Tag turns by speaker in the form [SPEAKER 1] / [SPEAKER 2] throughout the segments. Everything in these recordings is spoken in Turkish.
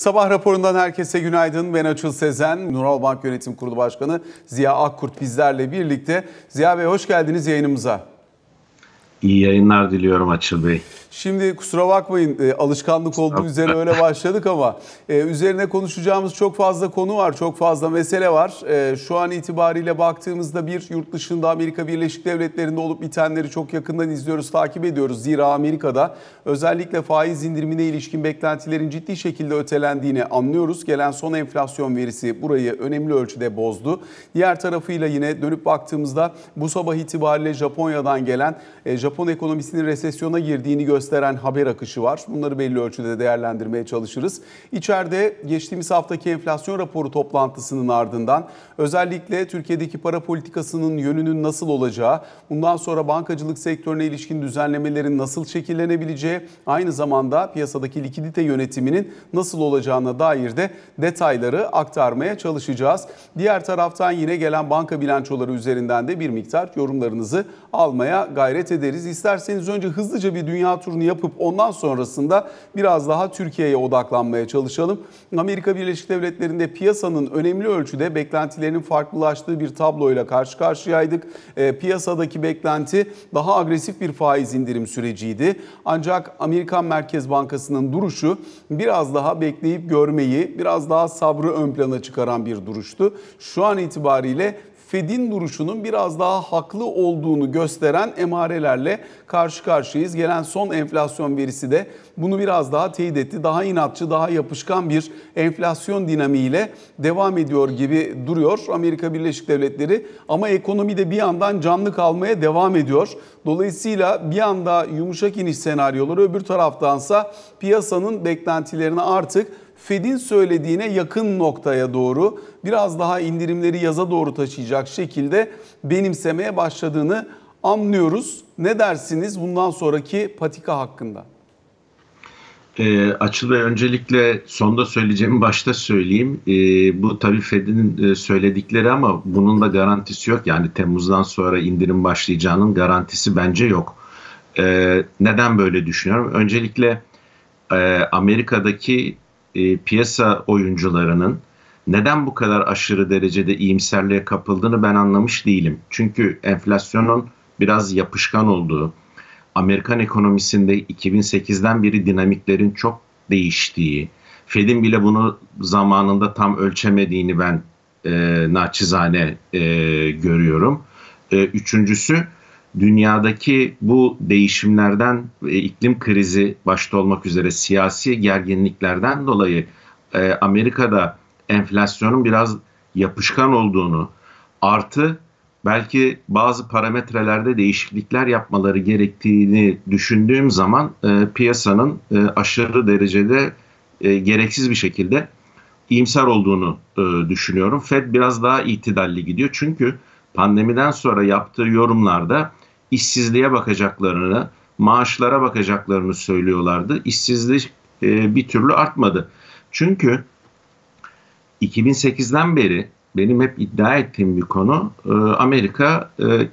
[SPEAKER 1] Sabah raporundan herkese günaydın. Ben Açıl Sezen, Nural Bank Yönetim Kurulu Başkanı Ziya Akkurt bizlerle birlikte. Ziya Bey hoş geldiniz yayınımıza.
[SPEAKER 2] İyi yayınlar diliyorum Açıl Bey.
[SPEAKER 1] Şimdi kusura bakmayın e, alışkanlık olduğu üzere öyle başladık ama e, üzerine konuşacağımız çok fazla konu var, çok fazla mesele var. E, şu an itibariyle baktığımızda bir yurt dışında Amerika Birleşik Devletleri'nde olup bitenleri çok yakından izliyoruz, takip ediyoruz. Zira Amerika'da özellikle faiz indirimine ilişkin beklentilerin ciddi şekilde ötelendiğini anlıyoruz. Gelen son enflasyon verisi burayı önemli ölçüde bozdu. Diğer tarafıyla yine dönüp baktığımızda bu sabah itibariyle Japonya'dan gelen e, Japon ekonomisinin resesyona girdiğini gösteren haber akışı var. Bunları belli ölçüde değerlendirmeye çalışırız. İçeride geçtiğimiz haftaki enflasyon raporu toplantısının ardından özellikle Türkiye'deki para politikasının yönünün nasıl olacağı, bundan sonra bankacılık sektörüne ilişkin düzenlemelerin nasıl şekillenebileceği, aynı zamanda piyasadaki likidite yönetiminin nasıl olacağına dair de detayları aktarmaya çalışacağız. Diğer taraftan yine gelen banka bilançoları üzerinden de bir miktar yorumlarınızı almaya gayret ederiz. İsterseniz önce hızlıca bir dünya turunu yapıp ondan sonrasında biraz daha Türkiye'ye odaklanmaya çalışalım. Amerika Birleşik Devletleri'nde piyasanın önemli ölçüde beklentilerinin farklılaştığı bir tabloyla karşı karşıyaydık. E, piyasadaki beklenti daha agresif bir faiz indirim süreciydi. Ancak Amerikan Merkez Bankası'nın duruşu biraz daha bekleyip görmeyi, biraz daha sabrı ön plana çıkaran bir duruştu. Şu an itibariyle Fed'in duruşunun biraz daha haklı olduğunu gösteren emarelerle karşı karşıyayız. Gelen son enflasyon verisi de bunu biraz daha teyit etti. Daha inatçı, daha yapışkan bir enflasyon dinamiğiyle devam ediyor gibi duruyor Amerika Birleşik Devletleri. Ama ekonomi de bir yandan canlı kalmaya devam ediyor. Dolayısıyla bir anda yumuşak iniş senaryoları öbür taraftansa piyasanın beklentilerini artık Fed'in söylediğine yakın noktaya doğru biraz daha indirimleri yaza doğru taşıyacak şekilde benimsemeye başladığını anlıyoruz. Ne dersiniz bundan sonraki patika hakkında?
[SPEAKER 2] E, Açıl Bey öncelikle sonda söyleyeceğimi başta söyleyeyim. E, bu tabii Fed'in e, söyledikleri ama bunun da garantisi yok. Yani Temmuz'dan sonra indirim başlayacağının garantisi bence yok. E, neden böyle düşünüyorum? Öncelikle e, Amerika'daki e, piyasa oyuncularının neden bu kadar aşırı derecede iyimserliğe kapıldığını ben anlamış değilim. Çünkü enflasyonun biraz yapışkan olduğu, Amerikan ekonomisinde 2008'den beri dinamiklerin çok değiştiği, Fed'in bile bunu zamanında tam ölçemediğini ben e, naçizane e, görüyorum. E, üçüncüsü dünyadaki bu değişimlerden e, iklim krizi başta olmak üzere siyasi gerginliklerden dolayı e, Amerika'da enflasyonun biraz yapışkan olduğunu artı belki bazı parametrelerde değişiklikler yapmaları gerektiğini düşündüğüm zaman e, piyasanın e, aşırı derecede e, gereksiz bir şekilde iyimser olduğunu e, düşünüyorum. Fed biraz daha itidalli gidiyor çünkü pandemiden sonra yaptığı yorumlarda işsizliğe bakacaklarını, maaşlara bakacaklarını söylüyorlardı. İşsizlik e, bir türlü artmadı. Çünkü 2008'den beri benim hep iddia ettiğim bir konu e, Amerika e,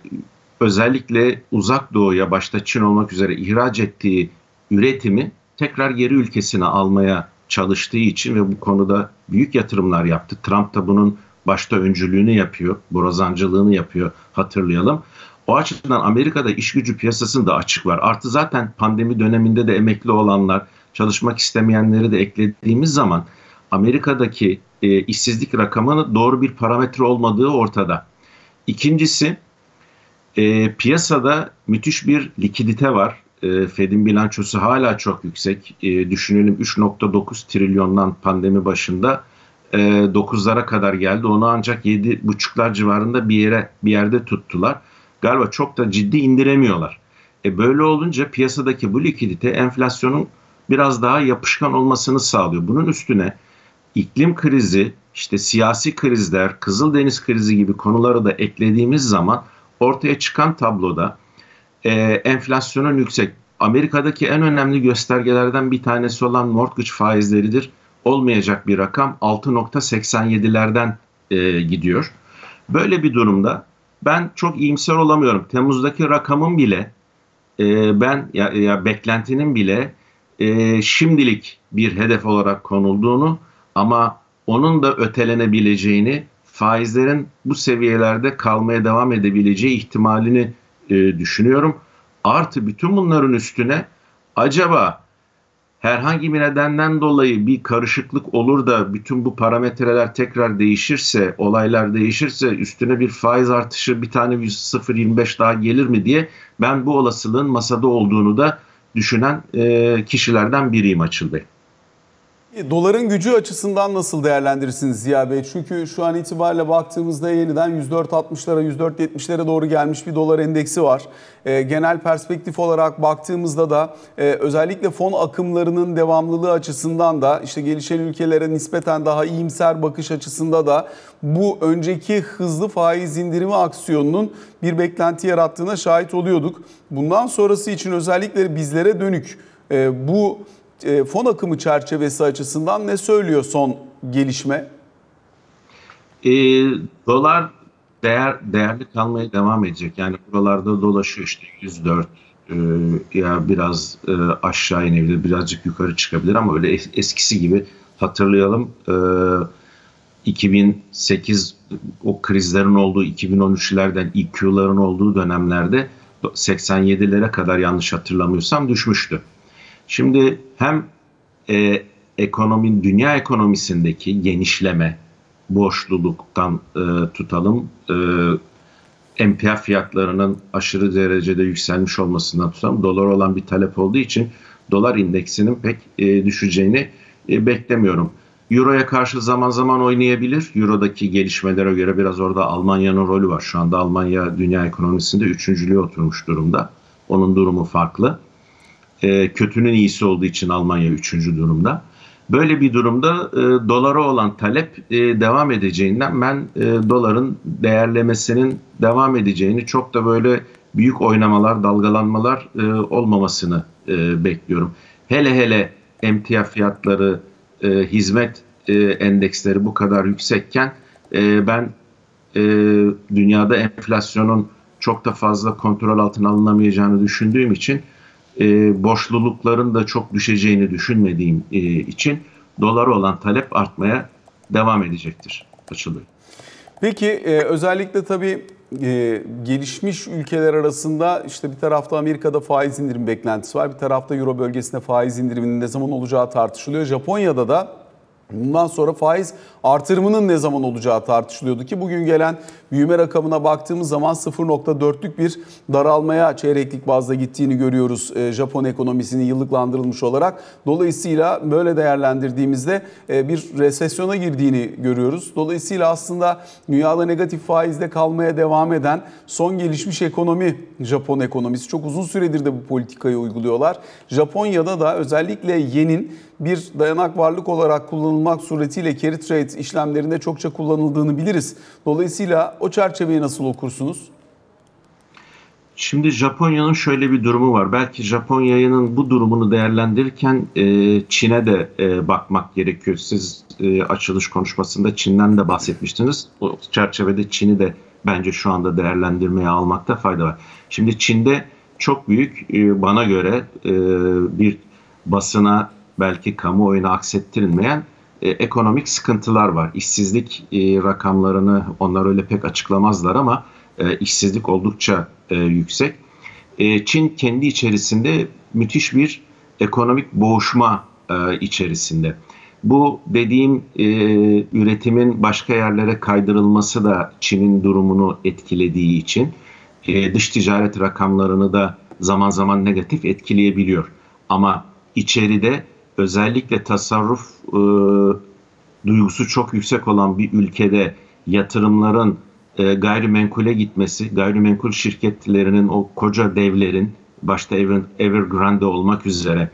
[SPEAKER 2] özellikle uzak doğuya başta Çin olmak üzere ihraç ettiği üretimi tekrar geri ülkesine almaya çalıştığı için ve bu konuda büyük yatırımlar yaptı. Trump da bunun başta öncülüğünü yapıyor, borazancılığını yapıyor hatırlayalım. O açıdan Amerika'da iş gücü piyasasında açık var. Artı zaten pandemi döneminde de emekli olanlar, çalışmak istemeyenleri de eklediğimiz zaman Amerika'daki e, işsizlik rakamının doğru bir parametre olmadığı ortada. İkincisi e, piyasada müthiş bir likidite var. E, Fed'in bilançosu hala çok yüksek. E, düşünelim 3.9 trilyondan pandemi başında e, 9'lara kadar geldi. Onu ancak 7.5'lar civarında bir yere bir yerde tuttular galiba çok da ciddi indiremiyorlar. E böyle olunca piyasadaki bu likidite enflasyonun biraz daha yapışkan olmasını sağlıyor. Bunun üstüne iklim krizi, işte siyasi krizler, Kızıldeniz krizi gibi konuları da eklediğimiz zaman ortaya çıkan tabloda e, enflasyonun yüksek. Amerika'daki en önemli göstergelerden bir tanesi olan mortgage faizleridir. Olmayacak bir rakam 6.87'lerden e, gidiyor. Böyle bir durumda ben çok iyimser olamıyorum. Temmuz'daki rakamın bile e, ben ya, ya beklentinin bile e, şimdilik bir hedef olarak konulduğunu ama onun da ötelenebileceğini, faizlerin bu seviyelerde kalmaya devam edebileceği ihtimalini e, düşünüyorum. Artı bütün bunların üstüne acaba herhangi bir nedenden dolayı bir karışıklık olur da bütün bu parametreler tekrar değişirse, olaylar değişirse üstüne bir faiz artışı bir tane 0.25 daha gelir mi diye ben bu olasılığın masada olduğunu da düşünen e, kişilerden biriyim Açıl Bey.
[SPEAKER 1] Doların gücü açısından nasıl değerlendirirsiniz Ziya Bey? Çünkü şu an itibariyle baktığımızda yeniden 104.60'lara, 104.70'lere doğru gelmiş bir dolar endeksi var. E, genel perspektif olarak baktığımızda da e, özellikle fon akımlarının devamlılığı açısından da işte gelişen ülkelere nispeten daha iyimser bakış açısında da bu önceki hızlı faiz indirimi aksiyonunun bir beklenti yarattığına şahit oluyorduk. Bundan sonrası için özellikle bizlere dönük e, bu e, fon akımı çerçevesi açısından ne söylüyor son gelişme?
[SPEAKER 2] E, dolar değer değerli kalmaya devam edecek. Yani buralarda dolaşıyor işte 104 e, ya biraz e, aşağı inebilir, birazcık yukarı çıkabilir ama öyle es, eskisi gibi hatırlayalım. E, 2008 o krizlerin olduğu 2013'lerden IQ'ların olduğu dönemlerde 87'lere kadar yanlış hatırlamıyorsam düşmüştü. Şimdi hem e, ekonomi, dünya ekonomisindeki genişleme, borçluluktan e, tutalım, e, emtia fiyatlarının aşırı derecede yükselmiş olmasından tutalım, dolar olan bir talep olduğu için dolar indeksinin pek e, düşeceğini e, beklemiyorum. Euro'ya karşı zaman zaman oynayabilir. Euro'daki gelişmelere göre biraz orada Almanya'nın rolü var. Şu anda Almanya dünya ekonomisinde üçüncülüğe oturmuş durumda. Onun durumu farklı e, kötünün iyisi olduğu için Almanya üçüncü durumda. Böyle bir durumda e, dolara olan talep e, devam edeceğinden ben e, doların değerlemesinin devam edeceğini çok da böyle büyük oynamalar, dalgalanmalar e, olmamasını e, bekliyorum. Hele hele emtia fiyatları, e, hizmet e, endeksleri bu kadar yüksekken e, ben e, dünyada enflasyonun çok da fazla kontrol altına alınamayacağını düşündüğüm için e, borçlulukların da çok düşeceğini düşünmediğim e, için dolara olan talep artmaya devam edecektir. Açılıyor.
[SPEAKER 1] Peki e, özellikle tabii e, gelişmiş ülkeler arasında işte bir tarafta Amerika'da faiz indirim beklentisi var. Bir tarafta Euro bölgesinde faiz indiriminin ne zaman olacağı tartışılıyor. Japonya'da da Bundan sonra faiz artırımının ne zaman olacağı tartışılıyordu ki bugün gelen büyüme rakamına baktığımız zaman 0.4'lük bir daralmaya çeyreklik bazda gittiğini görüyoruz e, Japon ekonomisinin yıllıklandırılmış olarak. Dolayısıyla böyle değerlendirdiğimizde e, bir resesyona girdiğini görüyoruz. Dolayısıyla aslında dünyada negatif faizde kalmaya devam eden son gelişmiş ekonomi Japon ekonomisi. Çok uzun süredir de bu politikayı uyguluyorlar. Japonya'da da özellikle yenin bir dayanak varlık olarak kullanılmak suretiyle carry trade işlemlerinde çokça kullanıldığını biliriz. Dolayısıyla o çerçeveyi nasıl okursunuz?
[SPEAKER 2] Şimdi Japonya'nın şöyle bir durumu var. Belki Japonya'nın bu durumunu değerlendirirken e, Çin'e de e, bakmak gerekiyor. Siz e, açılış konuşmasında Çin'den de bahsetmiştiniz. O çerçevede Çin'i de bence şu anda değerlendirmeye almakta fayda var. Şimdi Çin'de çok büyük e, bana göre e, bir basına belki kamuoyuna aksettirilmeyen e, ekonomik sıkıntılar var. İşsizlik e, rakamlarını onlar öyle pek açıklamazlar ama e, işsizlik oldukça e, yüksek. E, Çin kendi içerisinde müthiş bir ekonomik boğuşma e, içerisinde. Bu dediğim e, üretimin başka yerlere kaydırılması da Çin'in durumunu etkilediği için e, dış ticaret rakamlarını da zaman zaman negatif etkileyebiliyor. Ama içeride özellikle tasarruf e, duygusu çok yüksek olan bir ülkede yatırımların e, gayrimenkule gitmesi, gayrimenkul şirketlerinin o koca devlerin başta Ever, Evergrande olmak üzere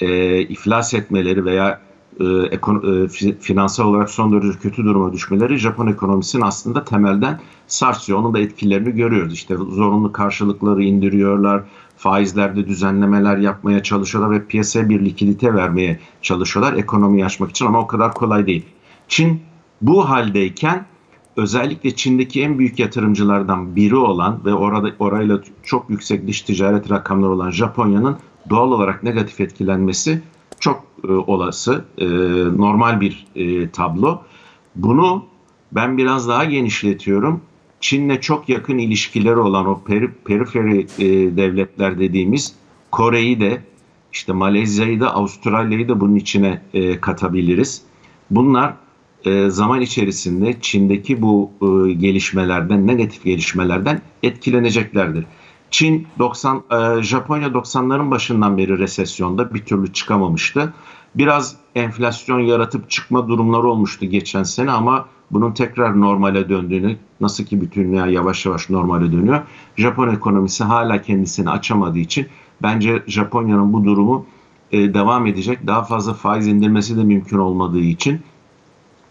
[SPEAKER 2] e, iflas etmeleri veya e, e, finansal olarak son derece kötü duruma düşmeleri Japon ekonomisinin aslında temelden sarsıyor. Onun da etkilerini görüyoruz. İşte zorunlu karşılıkları indiriyorlar, faizlerde düzenlemeler yapmaya çalışıyorlar ve piyasaya bir likidite vermeye çalışıyorlar ekonomiyi açmak için ama o kadar kolay değil. Çin bu haldeyken özellikle Çin'deki en büyük yatırımcılardan biri olan ve orada orayla çok yüksek dış ticaret rakamları olan Japonya'nın doğal olarak negatif etkilenmesi çok e, olası, e, normal bir e, tablo. Bunu ben biraz daha genişletiyorum. Çin'le çok yakın ilişkileri olan o peri, periferi e, devletler dediğimiz Kore'yi de işte Malezya'yı da Avustralya'yı da bunun içine e, katabiliriz. Bunlar e, zaman içerisinde Çin'deki bu e, gelişmelerden, negatif gelişmelerden etkileneceklerdir. Çin 90, e, Japonya 90'ların başından beri resesyonda bir türlü çıkamamıştı. Biraz enflasyon yaratıp çıkma durumları olmuştu geçen sene ama bunun tekrar normale döndüğünü, nasıl ki bütün dünya yavaş yavaş normale dönüyor. Japon ekonomisi hala kendisini açamadığı için bence Japonya'nın bu durumu e, devam edecek. Daha fazla faiz indirmesi de mümkün olmadığı için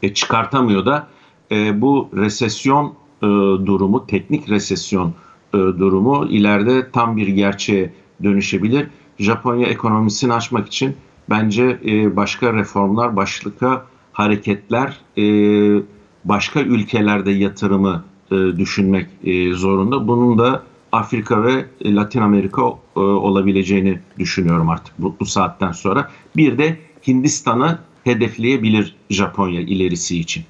[SPEAKER 2] e, çıkartamıyor da e, bu resesyon e, durumu, teknik resesyon e, durumu ileride tam bir gerçeğe dönüşebilir. Japonya ekonomisini açmak için bence e, başka reformlar, başka hareketler, e, başka ülkelerde yatırımı e, düşünmek e, zorunda. Bunun da Afrika ve Latin Amerika e, olabileceğini düşünüyorum artık bu, bu saatten sonra. Bir de Hindistan'ı hedefleyebilir Japonya ilerisi için.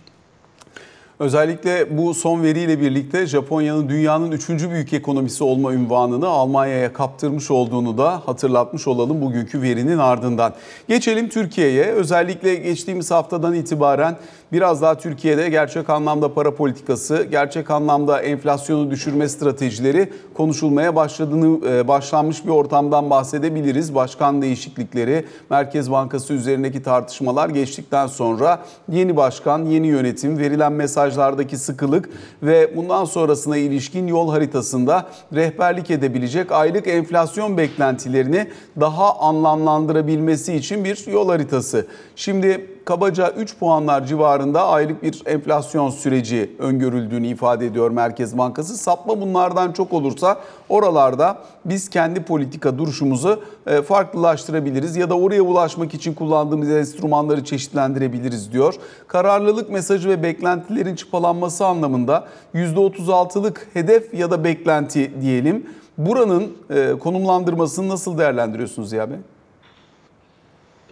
[SPEAKER 1] Özellikle bu son veriyle birlikte Japonya'nın dünyanın üçüncü büyük ekonomisi olma ünvanını Almanya'ya kaptırmış olduğunu da hatırlatmış olalım bugünkü verinin ardından. Geçelim Türkiye'ye. Özellikle geçtiğimiz haftadan itibaren biraz daha Türkiye'de gerçek anlamda para politikası, gerçek anlamda enflasyonu düşürme stratejileri konuşulmaya başladığını e, başlanmış bir ortamdan bahsedebiliriz. Başkan değişiklikleri, Merkez Bankası üzerindeki tartışmalar geçtikten sonra yeni başkan, yeni yönetim, verilen mesajlardaki sıkılık ve bundan sonrasına ilişkin yol haritasında rehberlik edebilecek aylık enflasyon beklentilerini daha anlamlandırabilmesi için bir yol haritası. Şimdi kabaca 3 puanlar civarında aylık bir enflasyon süreci öngörüldüğünü ifade ediyor Merkez Bankası. Sapma bunlardan çok olursa oralarda biz kendi politika duruşumuzu e, farklılaştırabiliriz ya da oraya ulaşmak için kullandığımız enstrümanları çeşitlendirebiliriz diyor. Kararlılık mesajı ve beklentilerin çıpalanması anlamında %36'lık hedef ya da beklenti diyelim. Buranın e, konumlandırmasını nasıl değerlendiriyorsunuz Ziya Bey?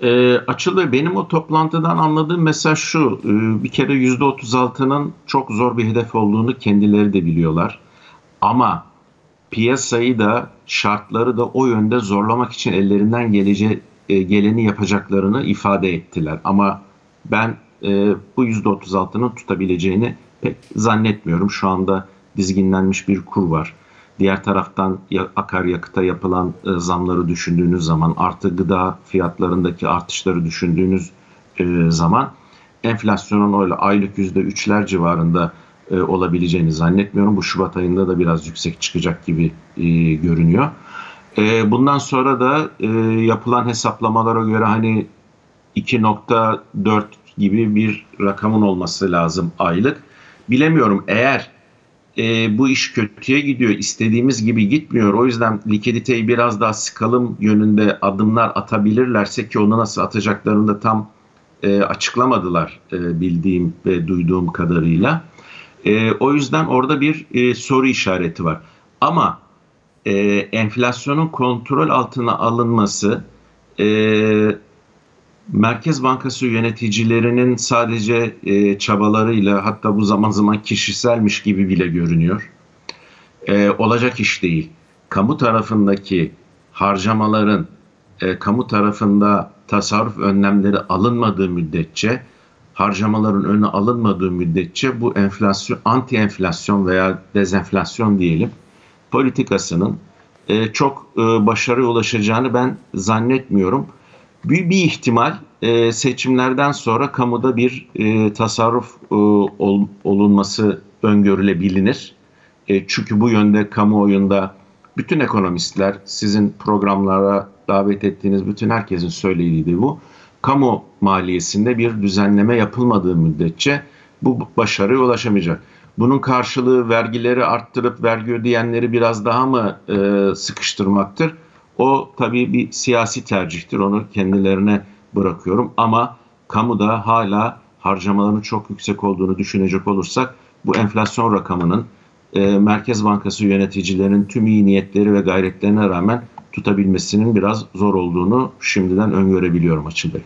[SPEAKER 2] E, Açıl benim o toplantıdan anladığım mesaj şu. E, bir kere %36'nın çok zor bir hedef olduğunu kendileri de biliyorlar. Ama piyasayı da şartları da o yönde zorlamak için ellerinden gelece, e, geleni yapacaklarını ifade ettiler. Ama ben e, bu %36'nın tutabileceğini pek zannetmiyorum. Şu anda dizginlenmiş bir kur var. Diğer taraftan akaryakıta yapılan e, zamları düşündüğünüz zaman, artı gıda fiyatlarındaki artışları düşündüğünüz e, zaman enflasyonun öyle aylık yüzde üçler civarında e, olabileceğini zannetmiyorum. Bu Şubat ayında da biraz yüksek çıkacak gibi görünüyor. Bundan sonra da yapılan hesaplamalara göre hani 2.4 gibi bir rakamın olması lazım aylık. Bilemiyorum eğer e, bu iş kötüye gidiyor, istediğimiz gibi gitmiyor. O yüzden likiditeyi biraz daha sıkalım yönünde adımlar atabilirlerse ki onu nasıl atacaklarını da tam e, açıklamadılar e, bildiğim ve duyduğum kadarıyla. E, o yüzden orada bir e, soru işareti var. Ama e, enflasyonun kontrol altına alınması e, Merkez Bankası yöneticilerinin sadece e, çabalarıyla hatta bu zaman zaman kişiselmiş gibi bile görünüyor. E, olacak iş değil. Kamu tarafındaki harcamaların e, kamu tarafında tasarruf önlemleri alınmadığı müddetçe harcamaların önüne alınmadığı müddetçe bu enflasyon, anti enflasyon veya dezenflasyon diyelim politikasının e, çok e, başarıya ulaşacağını ben zannetmiyorum. Bir, bir ihtimal e, seçimlerden sonra kamuda bir e, tasarruf e, ol, olunması öngörülebilir. E, çünkü bu yönde kamuoyunda bütün ekonomistler, sizin programlara davet ettiğiniz bütün herkesin söylediği bu. Kamu maliyesinde bir düzenleme yapılmadığı müddetçe bu başarıya ulaşamayacak. Bunun karşılığı vergileri arttırıp vergi ödeyenleri biraz daha mı e, sıkıştırmaktır? O tabii bir siyasi tercihtir. Onu kendilerine bırakıyorum. Ama kamuda hala harcamaların çok yüksek olduğunu düşünecek olursak bu enflasyon rakamının e, Merkez Bankası yöneticilerinin tüm iyi niyetleri ve gayretlerine rağmen tutabilmesinin biraz zor olduğunu şimdiden öngörebiliyorum Bey.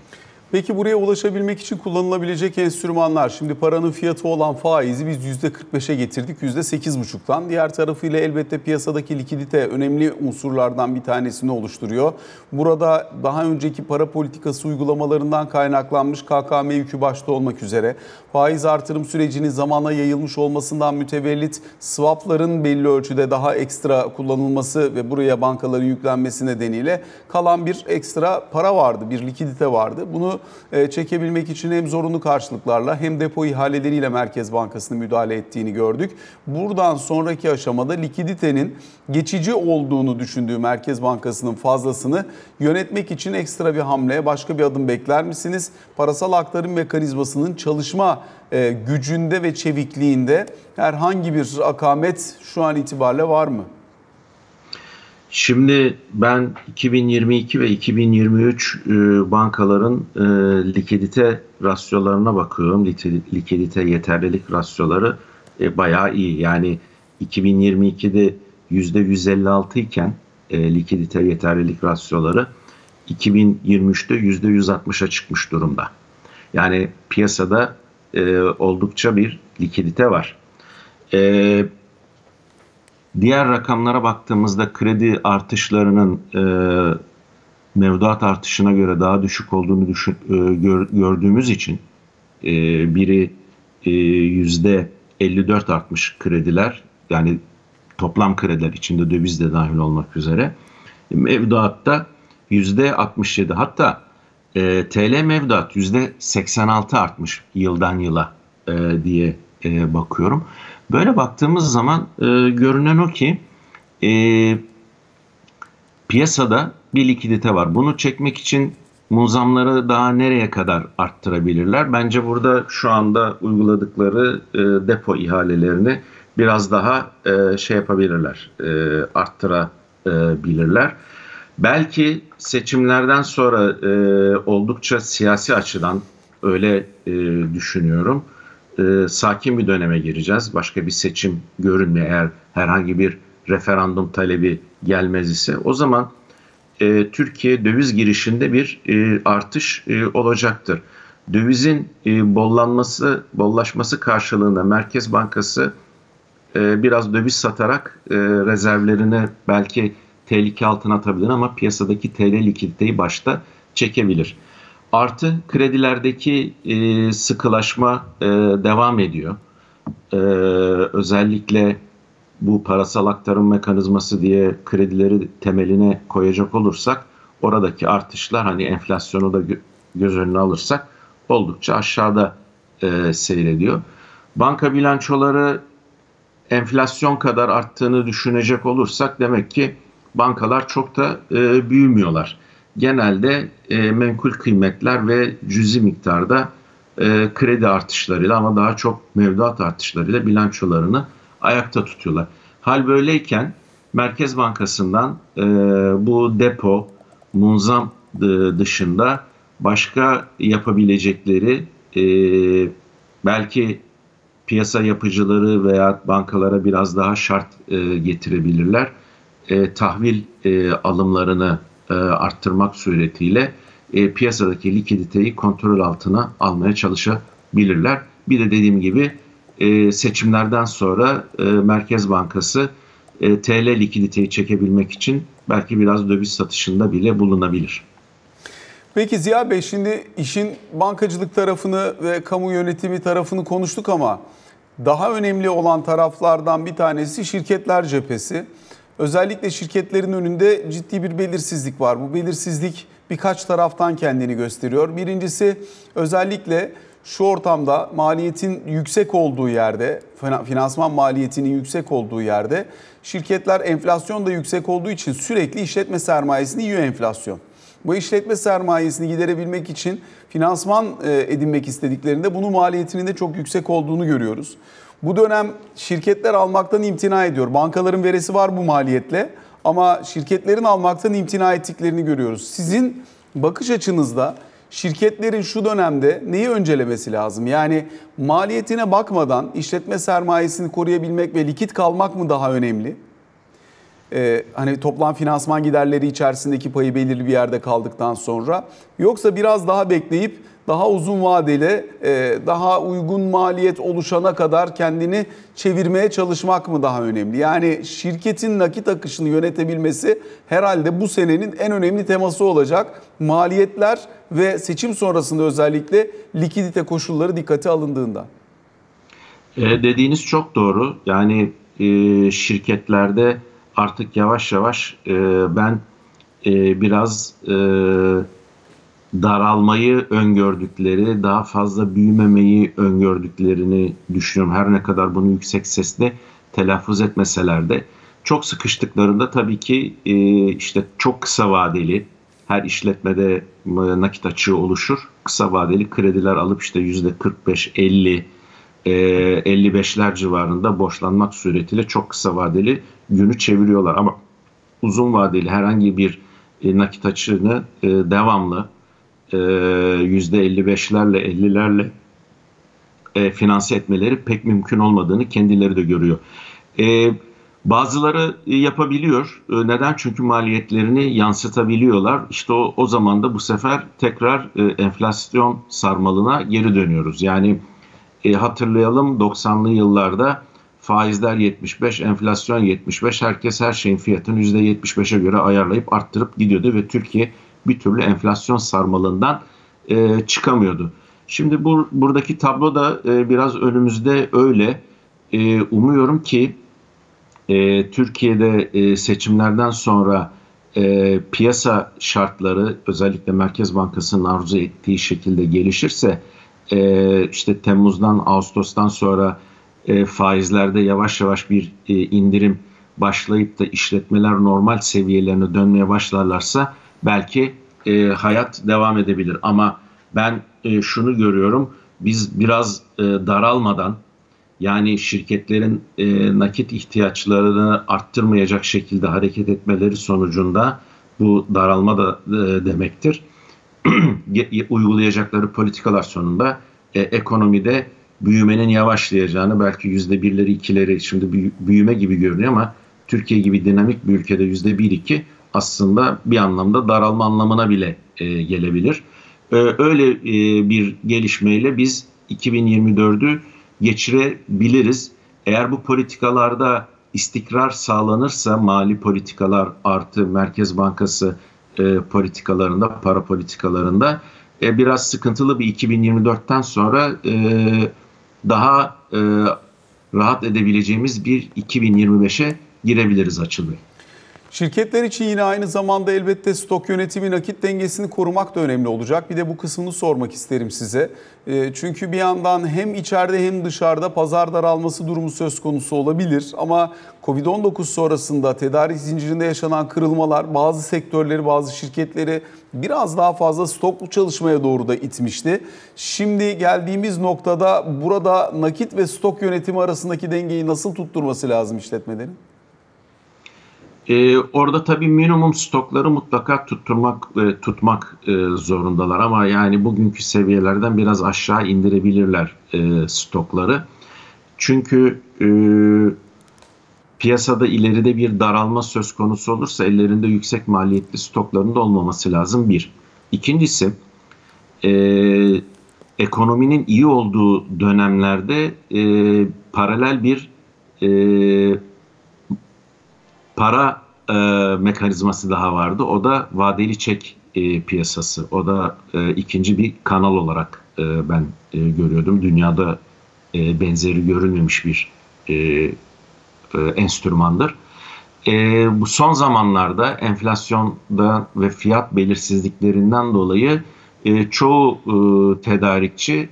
[SPEAKER 1] Peki buraya ulaşabilmek için kullanılabilecek enstrümanlar. Şimdi paranın fiyatı olan faizi biz %45'e getirdik %8,5'tan. Diğer tarafıyla elbette piyasadaki likidite önemli unsurlardan bir tanesini oluşturuyor. Burada daha önceki para politikası uygulamalarından kaynaklanmış KKM yükü başta olmak üzere faiz artırım sürecinin zamana yayılmış olmasından mütevellit swapların belli ölçüde daha ekstra kullanılması ve buraya bankaların yüklenmesi nedeniyle kalan bir ekstra para vardı, bir likidite vardı. Bunu çekebilmek için hem zorunlu karşılıklarla hem depo ihaleleriyle Merkez Bankası'nın müdahale ettiğini gördük. Buradan sonraki aşamada likiditenin geçici olduğunu düşündüğü Merkez Bankası'nın fazlasını yönetmek için ekstra bir hamle, başka bir adım bekler misiniz? Parasal aktarım mekanizmasının çalışma e, gücünde ve çevikliğinde herhangi bir akamet şu an itibariyle var mı?
[SPEAKER 2] Şimdi ben 2022 ve 2023 e, bankaların e, likidite rasyolarına bakıyorum. Likidite yeterlilik rasyoları e, bayağı iyi. Yani 2022'de %156 iken e, likidite yeterlilik rasyoları 2023'te %160'a çıkmış durumda. Yani piyasada e, oldukça bir likidite var. E, Diğer rakamlara baktığımızda kredi artışlarının e, mevduat artışına göre daha düşük olduğunu düşün, e, gör, gördüğümüz için e, biri e, yüzde 54 artmış krediler yani toplam krediler içinde döviz de dahil olmak üzere mevduatta yüzde 67 hatta e, TL mevduat yüzde 86 artmış yıldan yıla e, diye e, bakıyorum. Böyle baktığımız zaman e, görünen o ki e, piyasada bir likidite var. Bunu çekmek için muzamları daha nereye kadar arttırabilirler? Bence burada şu anda uyguladıkları e, depo ihalelerini biraz daha e, şey yapabilirler, e, arttırabilirler. Belki seçimlerden sonra e, oldukça siyasi açıdan öyle e, düşünüyorum e, sakin bir döneme gireceğiz. Başka bir seçim görünmüyor eğer herhangi bir referandum talebi gelmez ise o zaman e, Türkiye döviz girişinde bir e, artış e, olacaktır. Dövizin e, bollanması, bollaşması karşılığında Merkez Bankası e, biraz döviz satarak e, rezervlerini belki tehlike altına atabilir ama piyasadaki TL likiditeyi başta çekebilir. Artı kredilerdeki e, sıkılaşma e, devam ediyor. E, özellikle bu parasal aktarım mekanizması diye kredileri temeline koyacak olursak oradaki artışlar hani enflasyonu da gö göz önüne alırsak oldukça aşağıda e, seyrediyor. Banka bilançoları enflasyon kadar arttığını düşünecek olursak demek ki bankalar çok da e, büyümüyorlar genelde e, menkul kıymetler ve cüzi miktarda e, kredi artışlarıyla ama daha çok mevduat artışlarıyla bilançolarını ayakta tutuyorlar. Hal böyleyken Merkez Bankası'ndan e, bu depo, munzam dışında başka yapabilecekleri e, belki piyasa yapıcıları veya bankalara biraz daha şart e, getirebilirler. E, tahvil e, alımlarını e, arttırmak suretiyle e, piyasadaki likiditeyi kontrol altına almaya çalışabilirler. Bir de dediğim gibi e, seçimlerden sonra e, Merkez Bankası e, TL likiditeyi çekebilmek için belki biraz döviz satışında bile bulunabilir.
[SPEAKER 1] Peki Ziya Bey şimdi işin bankacılık tarafını ve kamu yönetimi tarafını konuştuk ama daha önemli olan taraflardan bir tanesi şirketler cephesi. Özellikle şirketlerin önünde ciddi bir belirsizlik var. Bu belirsizlik birkaç taraftan kendini gösteriyor. Birincisi özellikle şu ortamda maliyetin yüksek olduğu yerde, finansman maliyetinin yüksek olduğu yerde şirketler enflasyon da yüksek olduğu için sürekli işletme sermayesini yiyor enflasyon. Bu işletme sermayesini giderebilmek için finansman e, edinmek istediklerinde bunun maliyetinin de çok yüksek olduğunu görüyoruz. Bu dönem şirketler almaktan imtina ediyor. Bankaların veresi var bu maliyetle ama şirketlerin almaktan imtina ettiklerini görüyoruz. Sizin bakış açınızda şirketlerin şu dönemde neyi öncelemesi lazım? Yani maliyetine bakmadan işletme sermayesini koruyabilmek ve likit kalmak mı daha önemli? e, hani toplam finansman giderleri içerisindeki payı belirli bir yerde kaldıktan sonra yoksa biraz daha bekleyip daha uzun vadeli, e, daha uygun maliyet oluşana kadar kendini çevirmeye çalışmak mı daha önemli? Yani şirketin nakit akışını yönetebilmesi herhalde bu senenin en önemli teması olacak. Maliyetler ve seçim sonrasında özellikle likidite koşulları dikkate alındığında.
[SPEAKER 2] E, dediğiniz çok doğru. Yani e, şirketlerde artık yavaş yavaş e, ben e, biraz e, daralmayı öngördükleri, daha fazla büyümemeyi öngördüklerini düşünüyorum. Her ne kadar bunu yüksek sesle telaffuz etmeseler de çok sıkıştıklarında tabii ki e, işte çok kısa vadeli her işletmede e, nakit açığı oluşur. Kısa vadeli krediler alıp işte yüzde 45-50 55'ler civarında borçlanmak suretiyle çok kısa vadeli günü çeviriyorlar. Ama uzun vadeli herhangi bir e, nakit açığını devamlı %55'lerle 50'lerle e, finanse etmeleri pek mümkün olmadığını kendileri de görüyor. E, bazıları yapabiliyor. E, neden? Çünkü maliyetlerini yansıtabiliyorlar. İşte o, o zaman da bu sefer tekrar e, enflasyon sarmalına geri dönüyoruz. Yani e, hatırlayalım 90'lı yıllarda faizler 75, enflasyon 75. Herkes her şeyin fiyatını %75'e göre ayarlayıp arttırıp gidiyordu ve Türkiye bir türlü enflasyon sarmalından e, çıkamıyordu. Şimdi bu buradaki tablo da e, biraz önümüzde öyle. E, umuyorum ki e, Türkiye'de e, seçimlerden sonra e, piyasa şartları özellikle Merkez Bankası'nın arzu ettiği şekilde gelişirse e, işte Temmuz'dan Ağustos'tan sonra e, faizlerde yavaş yavaş bir e, indirim başlayıp da işletmeler normal seviyelerine dönmeye başlarlarsa belki e, hayat devam edebilir. Ama ben e, şunu görüyorum, biz biraz e, daralmadan yani şirketlerin e, nakit ihtiyaçlarını arttırmayacak şekilde hareket etmeleri sonucunda bu daralma da e, demektir. Uygulayacakları politikalar sonunda e, ekonomide büyümenin yavaşlayacağını belki yüzde birleri ikileri şimdi büyüme gibi görünüyor ama Türkiye gibi dinamik bir ülkede yüzde bir iki aslında bir anlamda daralma anlamına bile e, gelebilir. E, öyle e, bir gelişmeyle biz 2024'ü geçirebiliriz. Eğer bu politikalarda istikrar sağlanırsa mali politikalar artı Merkez Bankası e, politikalarında, para politikalarında e, biraz sıkıntılı bir 2024'ten sonra e, daha e, rahat edebileceğimiz bir 2025'e girebiliriz açılıyor.
[SPEAKER 1] Şirketler için yine aynı zamanda elbette stok yönetimi nakit dengesini korumak da önemli olacak. Bir de bu kısmını sormak isterim size. Ee, çünkü bir yandan hem içeride hem dışarıda pazar daralması durumu söz konusu olabilir. Ama Covid-19 sonrasında tedarik zincirinde yaşanan kırılmalar bazı sektörleri, bazı şirketleri biraz daha fazla stoklu çalışmaya doğru da itmişti. Şimdi geldiğimiz noktada burada nakit ve stok yönetimi arasındaki dengeyi nasıl tutturması lazım işletmelerin?
[SPEAKER 2] Ee, orada tabii minimum stokları mutlaka tutturmak e, tutmak e, zorundalar ama yani bugünkü seviyelerden biraz aşağı indirebilirler e, stokları. Çünkü e, piyasada ileride bir daralma söz konusu olursa ellerinde yüksek maliyetli stoklarında olmaması lazım bir. İkincisi e, ekonominin iyi olduğu dönemlerde e, paralel bir e, para e, mekanizması daha vardı. O da vadeli çek e, piyasası. O da e, ikinci bir kanal olarak e, ben e, görüyordum. Dünyada e, benzeri görülmemiş bir e, e, enstrümandır. E, bu son zamanlarda enflasyonda ve fiyat belirsizliklerinden dolayı e, çoğu e, tedarikçi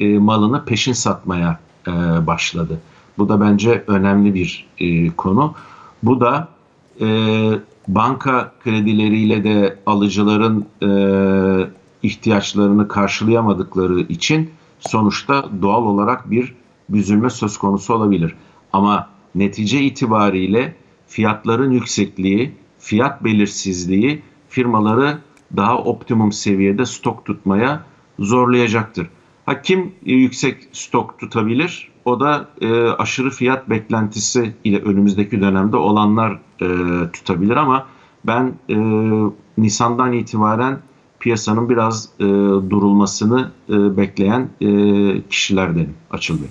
[SPEAKER 2] e, malını peşin satmaya e, başladı. Bu da bence önemli bir e, konu. Bu da e, banka kredileriyle de alıcıların e, ihtiyaçlarını karşılayamadıkları için sonuçta doğal olarak bir büzülme söz konusu olabilir. Ama netice itibariyle fiyatların yüksekliği, fiyat belirsizliği firmaları daha optimum seviyede stok tutmaya zorlayacaktır. Ha kim yüksek stok tutabilir? O da e, aşırı fiyat beklentisi ile önümüzdeki dönemde olanlar e, tutabilir ama ben e, Nisan'dan itibaren piyasanın biraz e, durulmasını e, bekleyen e, kişilerdenim Açıl Bey.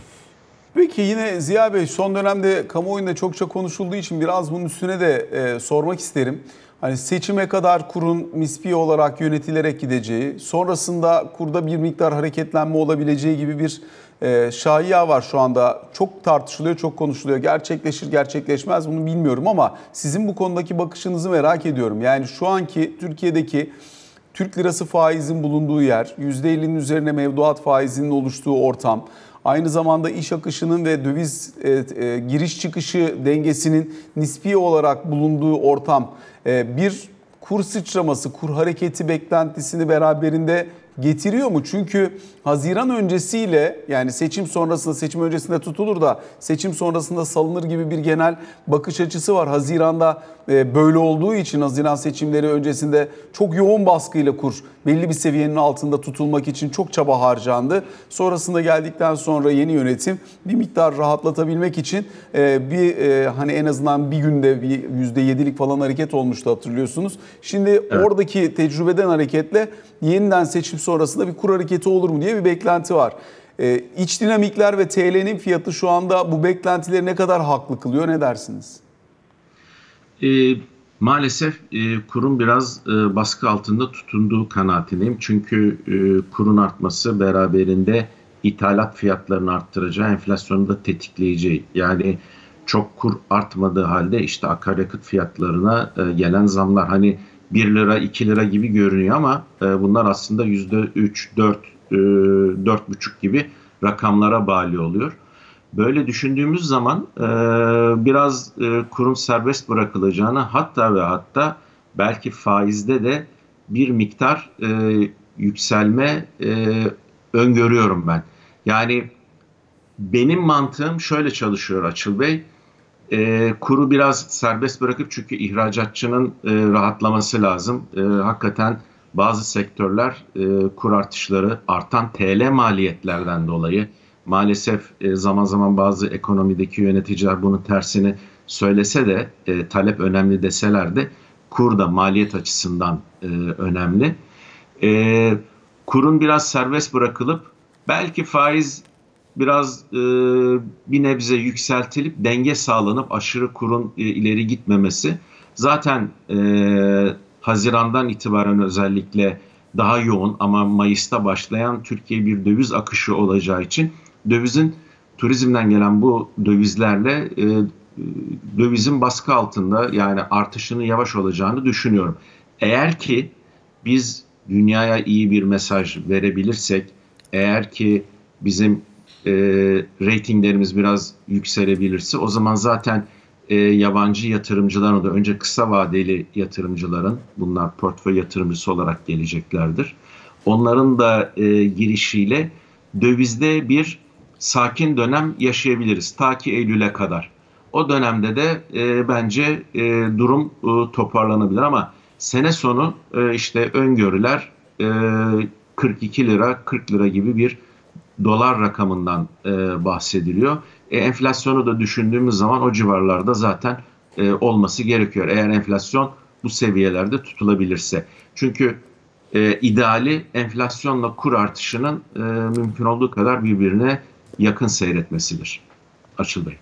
[SPEAKER 1] Peki yine Ziya Bey son dönemde kamuoyunda çokça konuşulduğu için biraz bunun üstüne de e, sormak isterim. Hani seçime kadar kurun mispi olarak yönetilerek gideceği, sonrasında kurda bir miktar hareketlenme olabileceği gibi bir e, şaiya var şu anda. Çok tartışılıyor, çok konuşuluyor. Gerçekleşir, gerçekleşmez bunu bilmiyorum ama sizin bu konudaki bakışınızı merak ediyorum. Yani şu anki Türkiye'deki Türk lirası faizin bulunduğu yer, %50'nin üzerine mevduat faizinin oluştuğu ortam, aynı zamanda iş akışının ve döviz e, e, giriş çıkışı dengesinin nispi olarak bulunduğu ortam e, bir kur sıçraması, kur hareketi beklentisini beraberinde getiriyor mu? Çünkü Haziran öncesiyle yani seçim sonrasında seçim öncesinde tutulur da seçim sonrasında salınır gibi bir genel bakış açısı var. Haziran'da e, böyle olduğu için Haziran seçimleri öncesinde çok yoğun baskıyla kur belli bir seviyenin altında tutulmak için çok çaba harcandı. Sonrasında geldikten sonra yeni yönetim bir miktar rahatlatabilmek için e, bir e, hani en azından bir günde bir %7'lik falan hareket olmuştu hatırlıyorsunuz. Şimdi
[SPEAKER 2] Evet.
[SPEAKER 1] oradaki tecrübeden hareketle yeniden seçim sonrasında bir kur hareketi olur mu diye bir beklenti var. Ee, iç dinamikler ve TL'nin fiyatı şu anda bu beklentileri ne kadar haklı kılıyor ne dersiniz?
[SPEAKER 2] E, maalesef e, kurun biraz e, baskı altında tutunduğu kanaatindeyim. Çünkü e, kurun artması beraberinde ithalat fiyatlarını arttıracağı, enflasyonu da tetikleyeceği. Yani çok kur artmadığı halde işte akaryakıt fiyatlarına e, gelen zamlar hani 1 lira 2 lira gibi görünüyor ama e, bunlar aslında %3, 4, e, 4,5 gibi rakamlara bağlı oluyor. Böyle düşündüğümüz zaman e, biraz e, kurun serbest bırakılacağını hatta ve hatta belki faizde de bir miktar e, yükselme e, öngörüyorum ben. Yani benim mantığım şöyle çalışıyor Açıl Bey. E, kuru biraz serbest bırakıp çünkü ihracatçının e, rahatlaması lazım. E, hakikaten bazı sektörler e, kur artışları artan TL maliyetlerden dolayı maalesef e, zaman zaman bazı ekonomideki yöneticiler bunun tersini söylese de e, talep önemli deseler de kur da maliyet açısından e, önemli. E, kurun biraz serbest bırakılıp belki faiz biraz e, bir nebze yükseltilip denge sağlanıp aşırı kurun e, ileri gitmemesi zaten e, Haziran'dan itibaren özellikle daha yoğun ama Mayıs'ta başlayan Türkiye bir döviz akışı olacağı için dövizin turizmden gelen bu dövizlerle e, dövizin baskı altında yani artışının yavaş olacağını düşünüyorum. Eğer ki biz dünyaya iyi bir mesaj verebilirsek, eğer ki bizim e, reytinglerimiz biraz yükselebilirse o zaman zaten e, yabancı yatırımcıların da önce kısa vadeli yatırımcıların bunlar portföy yatırımcısı olarak geleceklerdir. Onların da e, girişiyle dövizde bir sakin dönem yaşayabiliriz ta ki Eylül'e kadar. O dönemde de e, bence e, durum e, toparlanabilir ama sene sonu e, işte öngörüler e, 42 lira 40 lira gibi bir dolar rakamından e, bahsediliyor. E, enflasyonu da düşündüğümüz zaman o civarlarda zaten e, olması gerekiyor. Eğer enflasyon bu seviyelerde tutulabilirse. Çünkü e, ideali enflasyonla kur artışının e, mümkün olduğu kadar birbirine yakın seyretmesidir. Açıl Bey.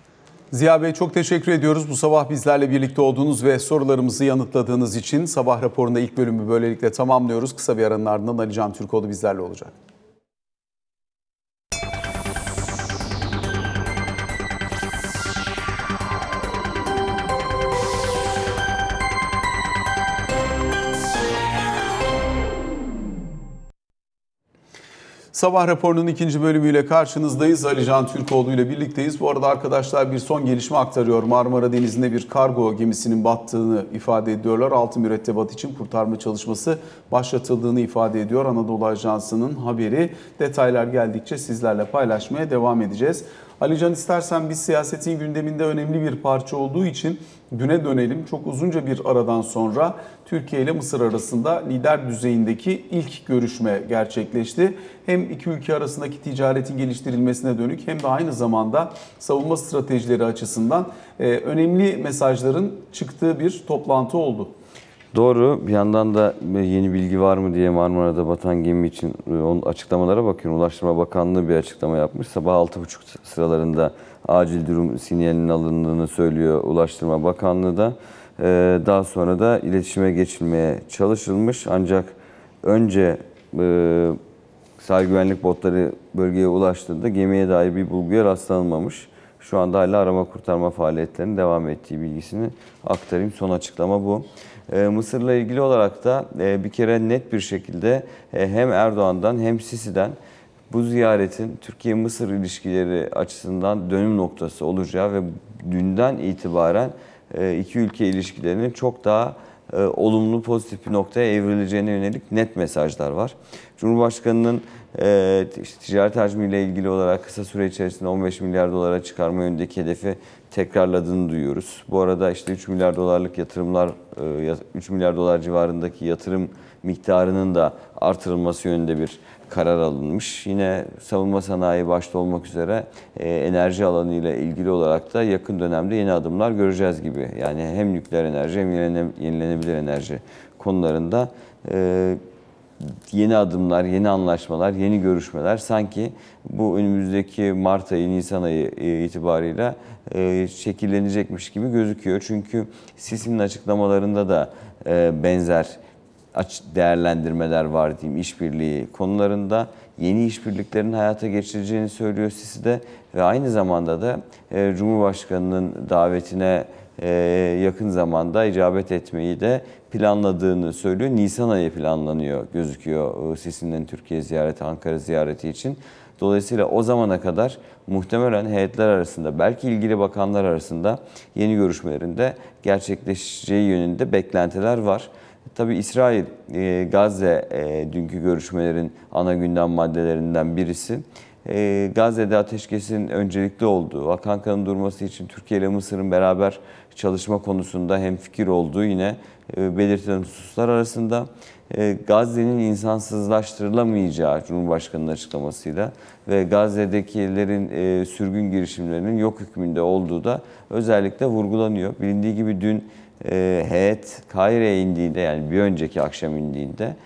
[SPEAKER 1] Ziya Bey çok teşekkür ediyoruz bu sabah bizlerle birlikte olduğunuz ve sorularımızı yanıtladığınız için. Sabah raporunda ilk bölümü böylelikle tamamlıyoruz. Kısa bir aranın ardından Ali Can Türkoğlu bizlerle olacak. Sabah raporunun ikinci bölümüyle karşınızdayız. Ali Can Türkoğlu ile birlikteyiz. Bu arada arkadaşlar bir son gelişme aktarıyor. Marmara Denizi'nde bir kargo gemisinin battığını ifade ediyorlar. Altı mürettebat için kurtarma çalışması başlatıldığını ifade ediyor. Anadolu Ajansı'nın haberi. Detaylar geldikçe sizlerle paylaşmaya devam edeceğiz. Alican istersen biz siyasetin gündeminde önemli bir parça olduğu için düne dönelim. Çok uzunca bir aradan sonra Türkiye ile Mısır arasında lider düzeyindeki ilk görüşme gerçekleşti. Hem iki ülke arasındaki ticaretin geliştirilmesine dönük hem de aynı zamanda savunma stratejileri açısından e, önemli mesajların çıktığı bir toplantı oldu.
[SPEAKER 3] Doğru. Bir yandan da yeni bilgi var mı diye Marmara'da batan gemi için e, onun açıklamalara bakıyorum. Ulaştırma Bakanlığı bir açıklama yapmış. Sabah 6.30 sıralarında acil durum sinyalinin alındığını söylüyor Ulaştırma Bakanlığı da. Ee, Daha sonra da iletişime geçilmeye çalışılmış. Ancak önce e, sahil güvenlik botları bölgeye ulaştığında gemiye dair bir bulguya rastlanılmamış. Şu anda hala arama kurtarma faaliyetlerinin devam ettiği bilgisini aktarayım. Son açıklama bu. Ee, Mısır'la ilgili olarak da e, bir kere net bir şekilde e, hem Erdoğan'dan hem Sisi'den bu ziyaretin Türkiye-Mısır ilişkileri açısından dönüm noktası olacağı ve dünden itibaren e, iki ülke ilişkilerinin çok daha olumlu pozitif bir noktaya evrileceğine yönelik net mesajlar var. Cumhurbaşkanının ticaret hacmiyle ilgili olarak kısa süre içerisinde 15 milyar dolara çıkarma yönündeki hedefi tekrarladığını duyuyoruz. Bu arada işte 3 milyar dolarlık yatırımlar, e, 3 milyar dolar civarındaki yatırım miktarının da artırılması yönünde bir karar alınmış. Yine savunma sanayi başta olmak üzere e, enerji alanı ile ilgili olarak da yakın dönemde yeni adımlar göreceğiz gibi. Yani hem nükleer enerji hem yenilene- yenilenebilir enerji konularında e, yeni adımlar, yeni anlaşmalar, yeni görüşmeler sanki bu önümüzdeki Mart ayı, Nisan ayı e, itibarıyla e, şekillenecekmiş gibi gözüküyor. Çünkü Sisi'nin açıklamalarında da e, benzer değerlendirmeler var diyeyim işbirliği konularında yeni işbirliklerin hayata geçireceğini söylüyor Sisi de ve aynı zamanda da Cumhurbaşkanı'nın davetine yakın zamanda icabet etmeyi de planladığını söylüyor. Nisan ayı planlanıyor gözüküyor e, Sisi'nin Türkiye ziyareti, Ankara ziyareti için. Dolayısıyla o zamana kadar muhtemelen heyetler arasında, belki ilgili bakanlar arasında yeni görüşmelerinde gerçekleşeceği yönünde beklentiler var. Tabii İsrail, e, Gazze e, dünkü görüşmelerin ana gündem maddelerinden birisi. E, Gazze'de ateşkesin öncelikli olduğu, Vakan kanın durması için Türkiye ile Mısır'ın beraber çalışma konusunda hem fikir olduğu yine e, belirtilen hususlar arasında. E, Gazze'nin insansızlaştırılamayacağı Cumhurbaşkanı'nın açıklamasıyla ve Gazze'dekilerin e, sürgün girişimlerinin yok hükmünde olduğu da özellikle vurgulanıyor. Bilindiği gibi dün heyet Kahire'ye indiğinde yani bir önceki akşam indiğinde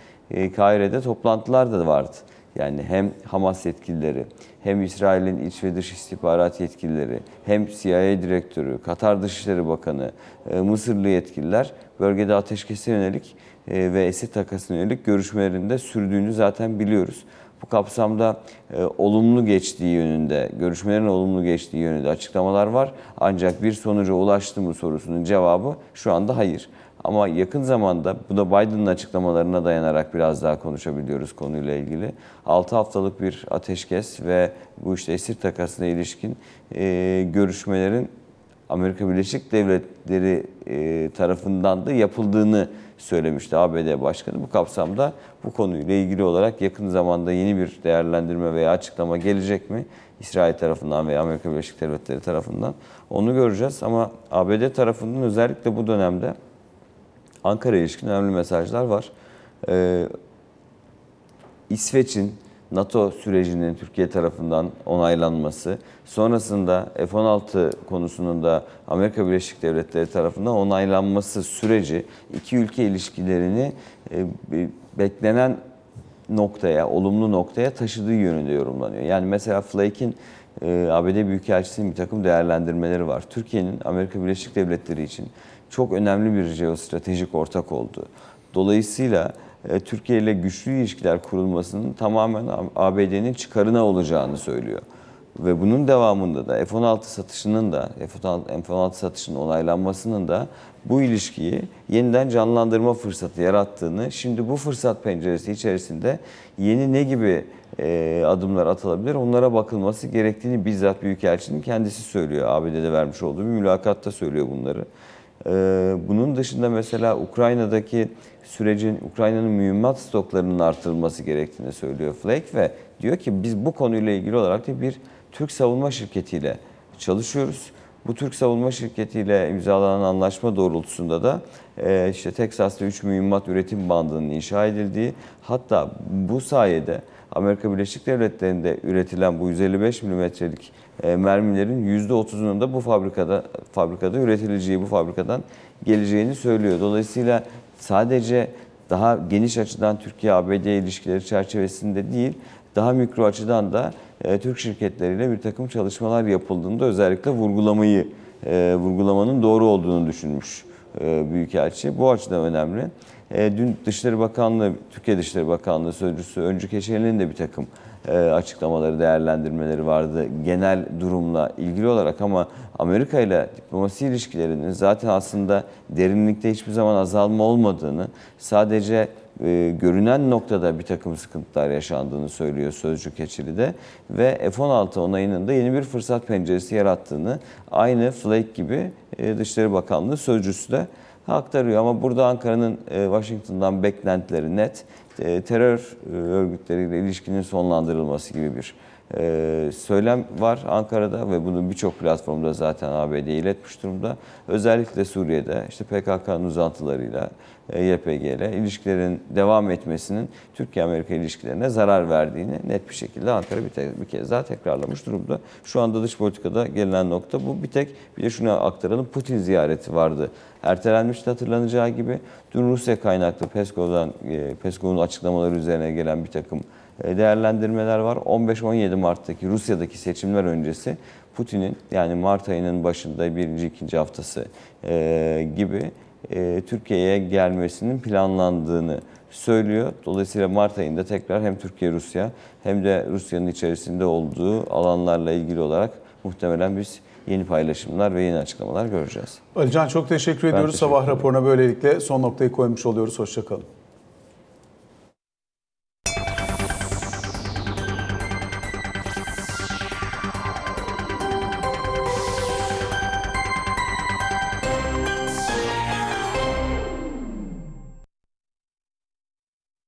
[SPEAKER 3] Kahire'de toplantılar da vardı. Yani hem Hamas yetkilileri, hem İsrail'in iç ve dış istihbarat yetkilileri, hem CIA direktörü, Katar Dışişleri Bakanı, e, Mısırlı yetkililer bölgede ateşkese yönelik e, ve esir takasına yönelik görüşmelerinde sürdüğünü zaten biliyoruz. Bu kapsamda e, olumlu geçtiği yönünde, görüşmelerin olumlu geçtiği yönünde açıklamalar var. Ancak bir sonuca ulaştı mı sorusunun cevabı şu anda hayır. Ama yakın zamanda bu da Biden'ın açıklamalarına dayanarak biraz daha konuşabiliyoruz konuyla ilgili. 6 haftalık bir ateşkes ve bu işte esir takasına ilişkin e, görüşmelerin Amerika Birleşik Devletleri e, tarafından da yapıldığını söylemişti ABD Başkanı. Bu kapsamda bu konuyla ilgili olarak yakın zamanda yeni bir değerlendirme veya açıklama gelecek mi? İsrail tarafından veya Amerika Birleşik Devletleri tarafından onu göreceğiz. Ama ABD tarafından özellikle bu dönemde Ankara'ya ilişkin önemli mesajlar var. Ee, İsveç'in NATO sürecinin Türkiye tarafından onaylanması, sonrasında F-16 konusunun da Amerika Birleşik Devletleri tarafından onaylanması süreci iki ülke ilişkilerini e, beklenen noktaya, olumlu noktaya taşıdığı yönünde yorumlanıyor. Yani mesela Flake'in e, ABD Büyükelçisi'nin bir takım değerlendirmeleri var. Türkiye'nin Amerika Birleşik Devletleri için çok önemli bir jeostratejik ortak olduğu. Dolayısıyla e, Türkiye ile güçlü ilişkiler kurulmasının tamamen ABD'nin çıkarına olacağını söylüyor. Ve bunun devamında da F-16 satışının da F-16 satışının onaylanmasının da bu ilişkiyi yeniden canlandırma fırsatı yarattığını, şimdi bu fırsat penceresi içerisinde yeni ne gibi e, adımlar atılabilir onlara bakılması gerektiğini bizzat Büyükelçinin kendisi söylüyor. ABD'de vermiş olduğu bir mülakatta söylüyor bunları. Ee, bunun dışında mesela Ukrayna'daki sürecin, Ukrayna'nın mühimmat stoklarının artırılması gerektiğini söylüyor Flake ve diyor ki biz bu konuyla ilgili olarak da bir Türk savunma şirketiyle çalışıyoruz. Bu Türk savunma şirketiyle imzalanan anlaşma doğrultusunda da e, işte Teksas'ta 3 mühimmat üretim bandının inşa edildiği hatta bu sayede Amerika Birleşik Devletleri'nde üretilen bu 155 milimetrelik e, mermilerin %30'unun da bu fabrikada fabrikada üretileceği, bu fabrikadan geleceğini söylüyor. Dolayısıyla sadece daha geniş açıdan Türkiye-ABD ilişkileri çerçevesinde değil, daha mikro açıdan da e, Türk şirketleriyle bir takım çalışmalar yapıldığında özellikle vurgulamayı, e, vurgulamanın doğru olduğunu düşünmüş e, Büyükelçi. Bu açıdan önemli. E, dün Dışişleri Bakanlığı, Türkiye Dışişleri Bakanlığı Sözcüsü Öncü Keşeli'nin de bir takım e, açıklamaları, değerlendirmeleri vardı genel durumla ilgili olarak ama Amerika ile diplomasi ilişkilerinin zaten aslında derinlikte hiçbir zaman azalma olmadığını, sadece e, görünen noktada bir takım sıkıntılar yaşandığını söylüyor Sözcü Keçili'de ve F-16 onayının da yeni bir fırsat penceresi yarattığını aynı Flake gibi e, Dışişleri Bakanlığı Sözcüsü de aktarıyor. Ama burada Ankara'nın e, Washington'dan beklentileri net. E, terör e, örgütleriyle ilişkinin sonlandırılması gibi bir e, söylem var Ankara'da ve bunu birçok platformda zaten ABD'ye iletmiş durumda. Özellikle Suriye'de işte PKK'nın uzantılarıyla, e, YPG ile ilişkilerin devam etmesinin Türkiye-Amerika ilişkilerine zarar verdiğini net bir şekilde Ankara bir, te- bir kez daha tekrarlamış durumda. Şu anda dış politikada gelinen nokta bu. Bir tek bir de şunu aktaralım. Putin ziyareti vardı. Ertelenmişti hatırlanacağı gibi. Dün Rusya kaynaklı Peskov'dan, e, Peskov'un açıklamaları üzerine gelen bir takım değerlendirmeler var. 15-17 Mart'taki Rusya'daki seçimler öncesi Putin'in yani Mart ayının başında birinci ikinci haftası e, gibi e, Türkiye'ye gelmesinin planlandığını söylüyor. Dolayısıyla Mart ayında tekrar hem Türkiye-Rusya hem de Rusya'nın içerisinde olduğu alanlarla ilgili olarak muhtemelen biz yeni paylaşımlar ve yeni açıklamalar göreceğiz.
[SPEAKER 1] Alican çok teşekkür ediyoruz.
[SPEAKER 3] teşekkür
[SPEAKER 1] Sabah raporuna böylelikle son noktayı koymuş oluyoruz. Hoşçakalın.